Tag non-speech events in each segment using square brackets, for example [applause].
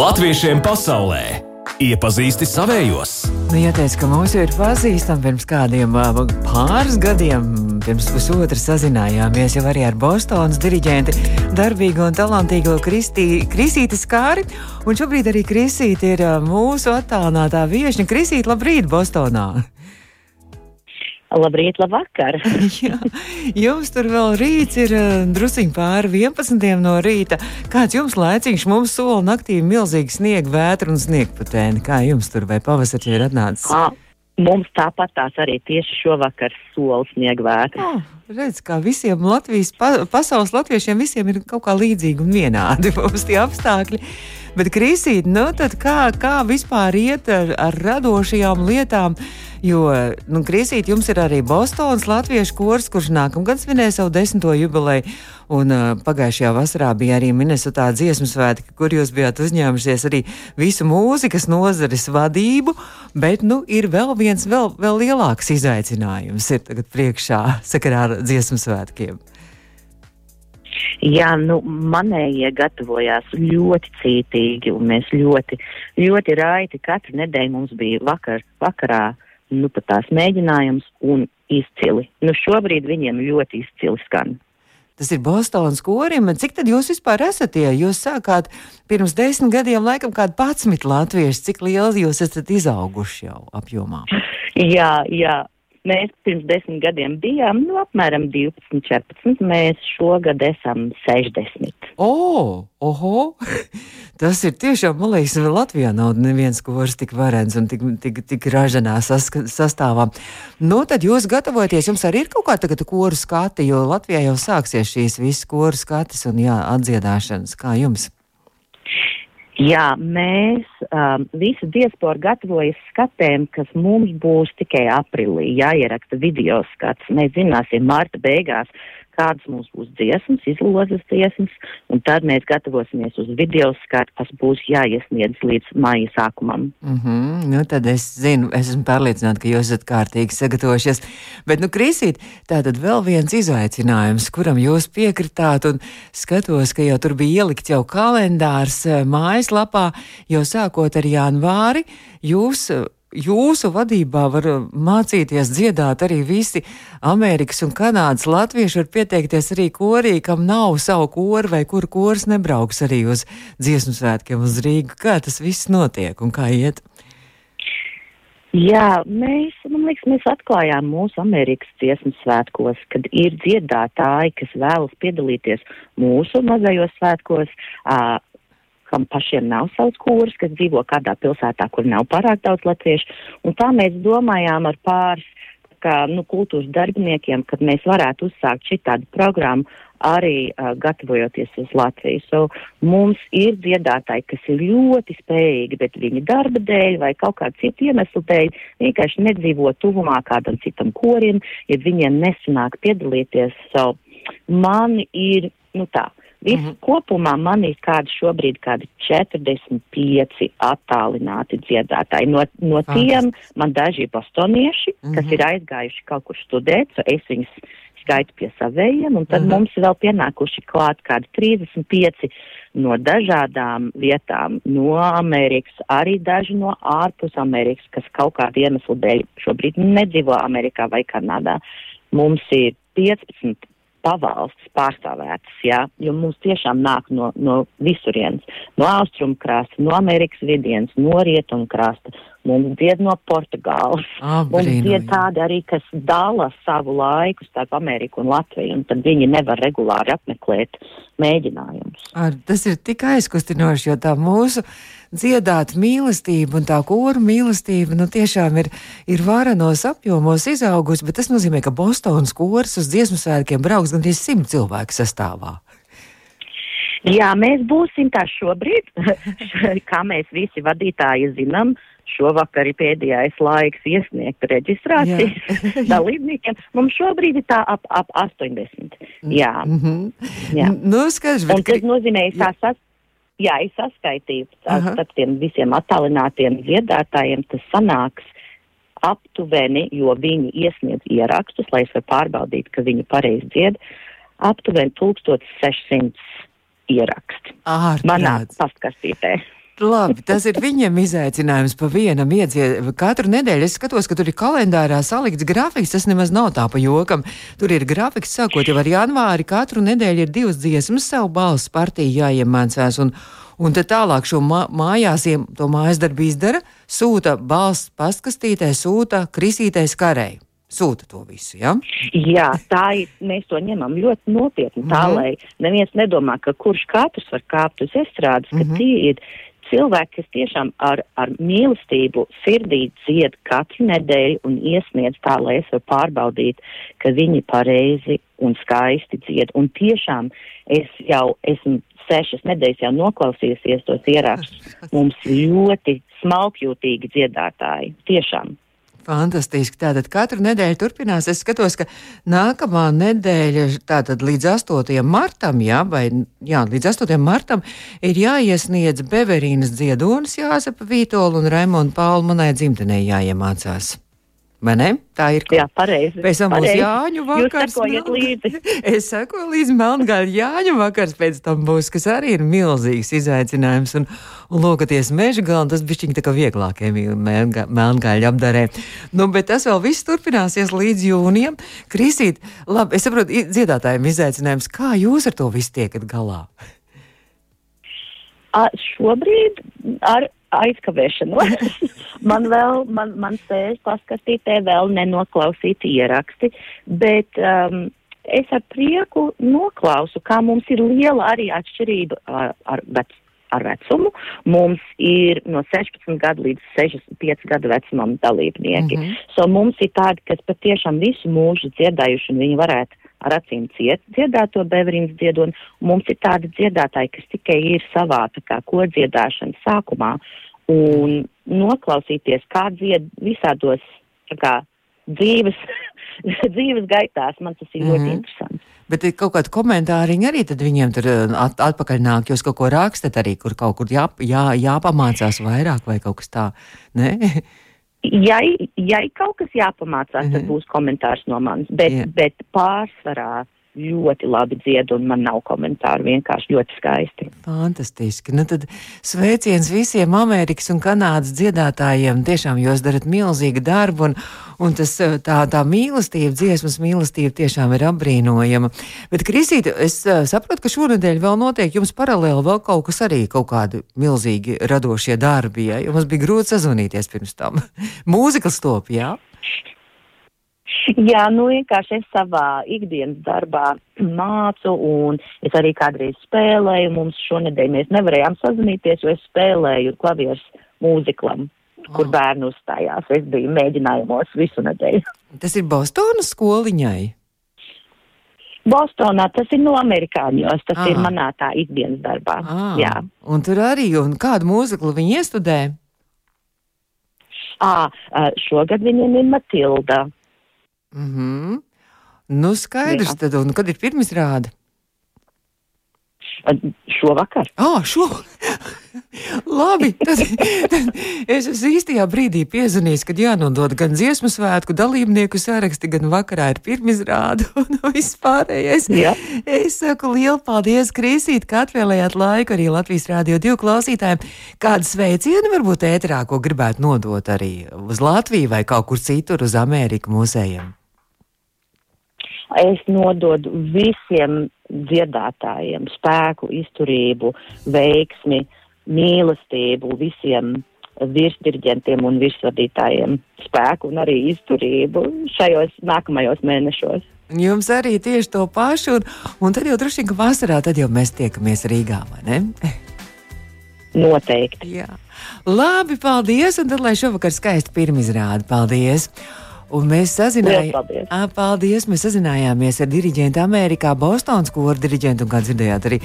Latviešiem pasaulē iepazīsti savējos. Nu, jāteic, ka jau ir pazīstami pirms kādiem pāris gadiem, pirms pusotra sazinājāmies jau arī ar Bostonas diriģenti, darbīgo un talantīgo Kristī, Krisīti Skāri. Un šobrīd arī Krisīti ir mūsu attālinātā viešņa. Krisīti, labrīt, Bostonā! Labrīt, labvakar! [laughs] Jā, jums tur vēl rīts ir drusciņš pāri 11 no rīta. Kāds jums laiciņš mums sola naktī milzīgi sniega, vētra un sniegputēni? Kā jums tur vai pavasarī ir atnācis? À, mums tāpat tās arī tieši šovakar sola sniega vētra. Oh, redz, kā visiem Latvijas, pa, pasaules latviešiem visiem ir kaut kā līdzīgi un vienādi [laughs] mums tie apstākļi. Bet, Krīsīt, nu tad kā, kā vispār iet ar, ar radošajām lietām? Jo, nu, Krīsīt, jums ir arī Bostonas latviešu kurs, kurš nākamgad svinēs savu desmito jubileju. Un uh, pagājušajā vasarā bija arī Minnesotā dziesmu svētki, kur jūs bijāt uzņēmušies arī visu mūzikas nozares vadību. Bet, nu, ir vēl viens, vēl, vēl lielāks izaicinājums ir tagad priekšā sakarā ar dziesmu svētkiem. Jā, nu, manējie gatavojās ļoti cītīgi, un mēs ļoti, ļoti raiti katru nedēļu mums bija vakar, vakarā, nu, pat tās mēģinājums un izcili. Nu, šobrīd viņiem ļoti izcili skan. Tas ir Bostonas korim. Cik tad jūs vispār esat? Ja? Jūs sākāt pirms desmit gadiem, laikam, kādi 11 latvieši. Cik lieli jūs esat izauguši jau apjomā? Jā, jā. Mēs pirms desmit gadiem bijām nu, apmēram 12, 14. Mēs šogad esam 60. O, oho! [laughs] Tas ir tiešām, man liekas, Latvijā nav neviens kurs tik varens un tik, tik, tik ražanā sastāvā. Nu, tad jūs gatavojaties, jums arī ir kaut kā tagad koru skati, jo Latvijā jau sāksies šīs visas koru skatis un jā, atdziedāšanas. Kā jums? Jā, mēs um, visu diasporu gatavojas skatēm, kas mums būs tikai aprīlī jāieraksta video skats. Mēs zināsim marta beigās, kādas mums būs dziesmas, izlozes dziesmas, un tad mēs gatavosimies uz video skatu, kas būs jāiesniedz līdz māja sākumam. Mm -hmm, nu tad es zinu, es esmu pārliecināta, ka jūs esat kārtīgi sagatavojušies. Bet, nu, Krīsīt, tā tad vēl viens izaicinājums, kuram jūs piekritāt, un skatos, ka jau tur bija ielikt jau kalendārs eh, mājaslapā, jau sākot ar janvāri, jūs jūsu vadībā var uh, mācīties dziedāt arī visi Amerikas un Kanādas latvieši, var pieteikties arī korī, kam nav savu koru vai kur kors nebrauks arī uz dziesmu svētkiem uz Rīgu. Kā tas viss notiek un kā iet? Jā, mēs, man liekas, mēs atklājām mūsu Amerikas dziesmu svētkos, kad ir dziedātāji, kas vēlas piedalīties mūsu mazajos svētkos. Uh, kam pašiem nav savs kūrs, kas dzīvo kādā pilsētā, kur nav pārāk daudz latviešu. Un tā mēs domājām ar pāris kā, nu, kultūras darbiniekiem, kad mēs varētu uzsākt šitādu programmu arī uh, gatavojoties uz Latviju. So, mums ir dziedātāji, kas ir ļoti spējīgi, bet viņa darba dēļ vai kaut kāda cita iemesla dēļ vienkārši nedzīvo tuvumā kādam citam korim, ja viņiem nesanāk piedalīties. So, mani ir, nu tā, Viss mm -hmm. kopumā man ir kādi šobrīd kādi 45 attālināti dziedātāji. No, no tiem man daži ir bostonieši, mm -hmm. kas mhm. ir aizgājuši kaut kur studēt, so es viņus skaitu pie savējiem, un tad mm -hmm. mums vēl pienākuši klāt kādi 35 no dažādām vietām, no Amerikas, arī daži no ārpus Amerikas, kas kaut kādu iemeslu dēļ šobrīd nedzīvo Amerikā vai Kanādā. Mums ir 15 pavalstis pārstāvētas, jā, jo mums tiešām nāk no, no visurienes, no austrumu krasta, no Amerikas vidienas, no rietumu krasta, mums dzied no Portugāles, ah, mums dzied tādi arī, kas dala savu laiku starp Ameriku un Latviju, un tad viņi nevar regulāri apmeklēt mēģinājumus. Ar, tas ir tik aizkustinoši, jo tā mūsu dziedāt mīlestību un tā kūru mīlestība nu, tiešām ir, ir varenos apjomos izaugusi, bet tas nozīmē, ka Bostonas kūrs uz dziesmu svētkiem brauks gandrīz simt cilvēku sastāvā. Jā, mēs būsim tā šobrīd, [laughs] kā mēs visi vadītāji zinām. Šovakar ir pēdējais laiks iesniegt reģistrācijas [laughs] dalībniekiem. Mums šobrīd ir tā ap, ap 80. Jā. Mm -hmm. Jā. Nu, skaidrs, bet... Un tas nozīmē, ka tās Jā, es saskaitīju starp tiem visiem attālinātiem dziedātājiem, tas sanāks aptuveni, jo viņi iesniedz ierakstus, lai es varu pārbaudīt, ka viņi pareizi dzied, aptuveni 1600 ieraksti. Ārprāt. Manā pastkastītē. Labi, tas ir viņam izaicinājums pa vienam iedziet. Katru nedēļu es skatos, ka tur ir kalendārā salikts grafiks. Tas nemaz nav tā pa jokam. Tur ir grafiks, sākot jau ar janvāri. Katru nedēļu ir divas dziesmas, savu balsu partiju jāiemācās. Un, un tad tālāk šo mā, mājās, to mājas darbu izdara, sūta balss pastkastītē, sūta krisītais karei sūta to visu. Ja? Jā, tā ir. Mēs to ņemam ļoti nopietni. Tā, mm -hmm. lai neviens nedomā, ka kurš katrs var kāpt uz estrādes, ka mm -hmm. tie ir cilvēki, kas tiešām ar, ar mīlestību sirdī dzied katru nedēļu un iesniedz tā, lai es varu pārbaudīt, ka viņi pareizi un skaisti dzied. Un tiešām es jau esmu sešas nedēļas jau noklausījusies tos ierakstus. Mums ļoti smalkjūtīgi dziedātāji. Tiešām. Fantastiski. Tātad katru nedēļu turpinās. Es skatos, ka nākamā nedēļa, tātad līdz 8. martam, jā, vai jā, līdz 8. martam, ir jāiesniedz Beverīnas dziedonis Jāzepa Vītola un Raimonda Paula manai dzimtenei jāiemācās. Vai ne? Tā ir. Jā, pareizi. Pēc tam būs Jāņu vakars. Jūs sekojiet līdzi. [laughs] es sekoju līdzi Melngaļa Jāņu vakars pēc tam būs, kas arī ir milzīgs izaicinājums. Un, un lokoties meža galā, tas bišķiņi tā kā vieglākie Melngaļa apdarē. Nu, bet tas vēl viss turpināsies līdz jūnijam. Krisīt, labi, es saprotu, dziedātājiem izaicinājums. Kā jūs ar to visu tiekat galā? A, šobrīd ar aizkavēšanos. [laughs] man vēl, man, man sēž paskatītē vēl nenoklausīti ieraksti, bet um, es ar prieku noklausu, kā mums ir liela arī atšķirība ar, ar, vec, ar vecumu. Mums ir no 16 gadu līdz 65 gadu vecumam dalībnieki. Mm -hmm. So mums ir tādi, kas patiešām visu mūžu dziedājuši un viņi varētu ar acīm ciet, dziedāt to beverīnas dziedonu. Mums ir tādi dziedātāji, kas tikai ir savā tā kā kodziedāšanas sākumā un noklausīties, kā dzied visādos tā kā dzīves, [laughs] dzīves gaitās, man tas ir mm -hmm. ļoti mhm. interesanti. Bet ir kaut kādi komentāriņi arī tad viņiem tur uh, at, atpakaļ nāk, jūs kaut ko rakstat arī, kur kaut kur jā, jā, jāpamācās vairāk vai kaut kas tā, ne? [laughs] Ja, ja ir kaut kas jāpamācās, mm -hmm. tad mhm. būs komentārs no manis, bet, yeah. bet pārsvarā ļoti labi dzied, un man nav komentāru. Vienkārši ļoti skaisti. Fantastiski. Nu, tad sveiciens visiem Amerikas un Kanādas dziedātājiem. Tiešām jūs darat milzīgu darbu, un, un tas, tā, tā mīlestība, dziesmas mīlestība tiešām ir apbrīnojama. Bet, Krisīte, es saprotu, ka šonadēļ vēl notiek jums paralēli vēl kaut kas arī, kaut kādi milzīgi radošie darbi, ja? jo mums bija grūti sazvanīties pirms tam. [laughs] Mūzikas top, jā? [laughs] Jā, nu vienkārši es savā ikdienas darbā mācu un es arī kādreiz spēlēju. Mums šonedēļ mēs nevarējām sazvanīties, jo es spēlēju klavieres mūziklam, oh. kur bērnu uzstājās. Es biju mēģinājumos visu nedēļu. [laughs] Tas ir Bostonas skoliņai. Bostonā tas ir no amerikāņos, tas ah. ir manā tā ikdienas darbā. Ah. Jā. Un tur arī, un kādu mūziklu viņi iestudē? À, šogad viņiem ir Matilda. Mm -hmm. Nu, skaidrs, Jā. tad, un kad ir pirmizrāde? Šovakar. Ah, šo! [laughs] Labi, tad, tad es esmu īstajā brīdī piezvanījis, kad jānodod gan dziesmu svētku dalībnieku saraksti, gan vakarā ir pirmizrāde [laughs] un viss pārējais. Jā. Es saku lielu paldies, Krīsīt, ka atvēlējāt laiku arī Latvijas Rādio 2 klausītājiem. Kādu sveicienu varbūt ēterā, ko gribētu nodot arī uz Latviju vai kaut kur citur uz Ameriku mūsējiem? Es nododu visiem dziedātājiem spēku, izturību, veiksmi, mīlestību, visiem virsdirigentiem un virsvadītājiem spēku un arī izturību šajos nākamajos mēnešos. Jums arī tieši to pašu, un, un tad jau droši vien, ka vasarā tad jau mēs tiekamies Rīgā, vai ne? [laughs] Noteikti. Jā. Labi, paldies, un tad lai šovakar skaisti pirmizrādi. Paldies! Un mēs sazinājāmies. Paldies! Mēs sazinājāmies ar diriģentu Amerikā, Bostonas koru diriģentu. Kā dzirdējāt, arī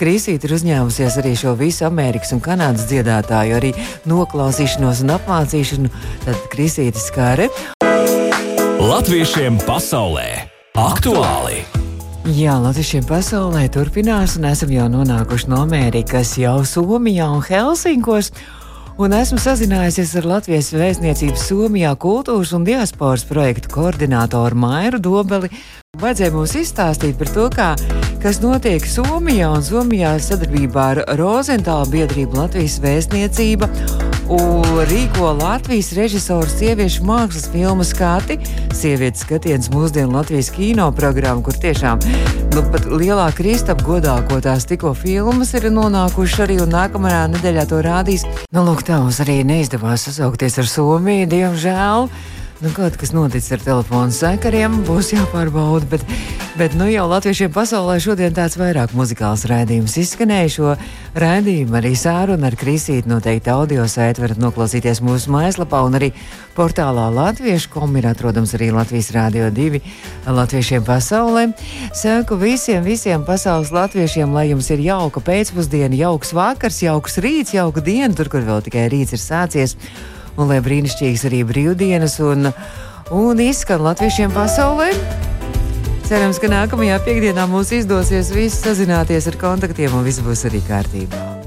Krīsīte ir uzņēmusies arī šo visu Amerikas un Kanādas dziedātāju, arī noklausīšanos un apmācīšanu. Tad Krīsīte skāre. Latviešiem pasaulē aktuāli! Jā, Latvijas pasaulē turpinās, un esam jau nonākuši no Amerikas, jau Somijā un Helsinkos un esmu sazinājusies ar Latvijas vēstniecības Somijā kultūras un diasporas projektu koordinātoru Mairu Dobeli. Vajadzēja mums izstāstīt par to, kā kas notiek Somijā un Somijā sadarbībā ar Rozentālu biedrību Latvijas vēstniecība. Rīko Latvijas režisoru sieviešu mākslas filmu skati, sievietes skatiens mūsdienu Latvijas kino programmu, kur tiešām nu, pat lielā kristapa godā, ko tās tikko filmas ir nonākušas arī un nākamajā nedēļā to rādīs. Nu, lūk, tā mums arī neizdevās sasaukties ar Somiju, diemžēl. Nu, kaut kas noticis ar telefonu sakariem, būs jāpārbauda. Bet, bet nu, jau latviešiem pasaulē šodien tāds vairāk muzikāls raidījums izskanēja. Šo raidījumu arī sārunu ar Krisīti noteikti audio sēdi varat noklausīties mūsu mājaslapā un arī portālā Latviešu kom ir atrodams arī Latvijas Rādio 2 latviešiem pasaulē. Saku visiem, visiem pasaules latviešiem, lai jums ir jauka pēcpusdiena, jauks vakars, jauks rīts, jauka diena, tur, kur vēl tikai rīts ir sācies un lai brīnišķīgas arī brīvdienas un, un izskan latviešiem pasaulē. Cerams, ka nākamajā piekdienā mums izdosies visi sazināties ar kontaktiem un viss būs arī kārtībā.